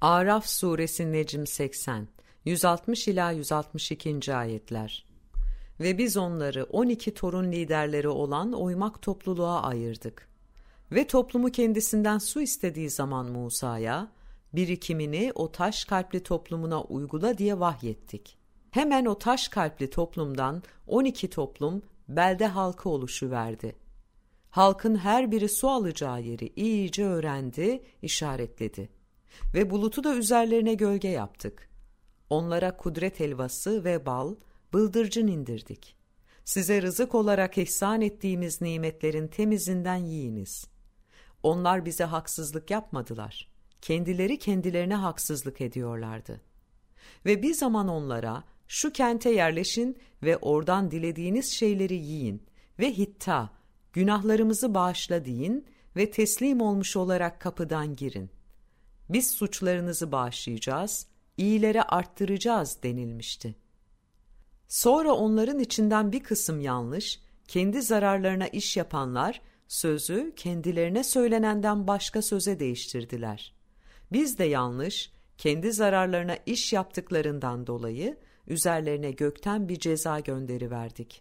Araf suresi Necm 80 160 ila 162. ayetler. Ve biz onları 12 torun liderleri olan oymak topluluğa ayırdık. Ve toplumu kendisinden su istediği zaman Musa'ya birikimini o taş kalpli toplumuna uygula diye vahyettik. Hemen o taş kalpli toplumdan 12 toplum belde halkı oluşu verdi. Halkın her biri su alacağı yeri iyice öğrendi, işaretledi. Ve bulutu da üzerlerine gölge yaptık. Onlara kudret helvası ve bal, bıldırcın indirdik. Size rızık olarak ihsan ettiğimiz nimetlerin temizinden yiyiniz. Onlar bize haksızlık yapmadılar. Kendileri kendilerine haksızlık ediyorlardı. Ve bir zaman onlara şu kente yerleşin ve oradan dilediğiniz şeyleri yiyin ve hitta, günahlarımızı bağışla deyin ve teslim olmuş olarak kapıdan girin. Biz suçlarınızı bağışlayacağız, iyilere arttıracağız denilmişti. Sonra onların içinden bir kısım yanlış, kendi zararlarına iş yapanlar, sözü kendilerine söylenenden başka söze değiştirdiler. Biz de yanlış, kendi zararlarına iş yaptıklarından dolayı üzerlerine gökten bir ceza gönderi verdik.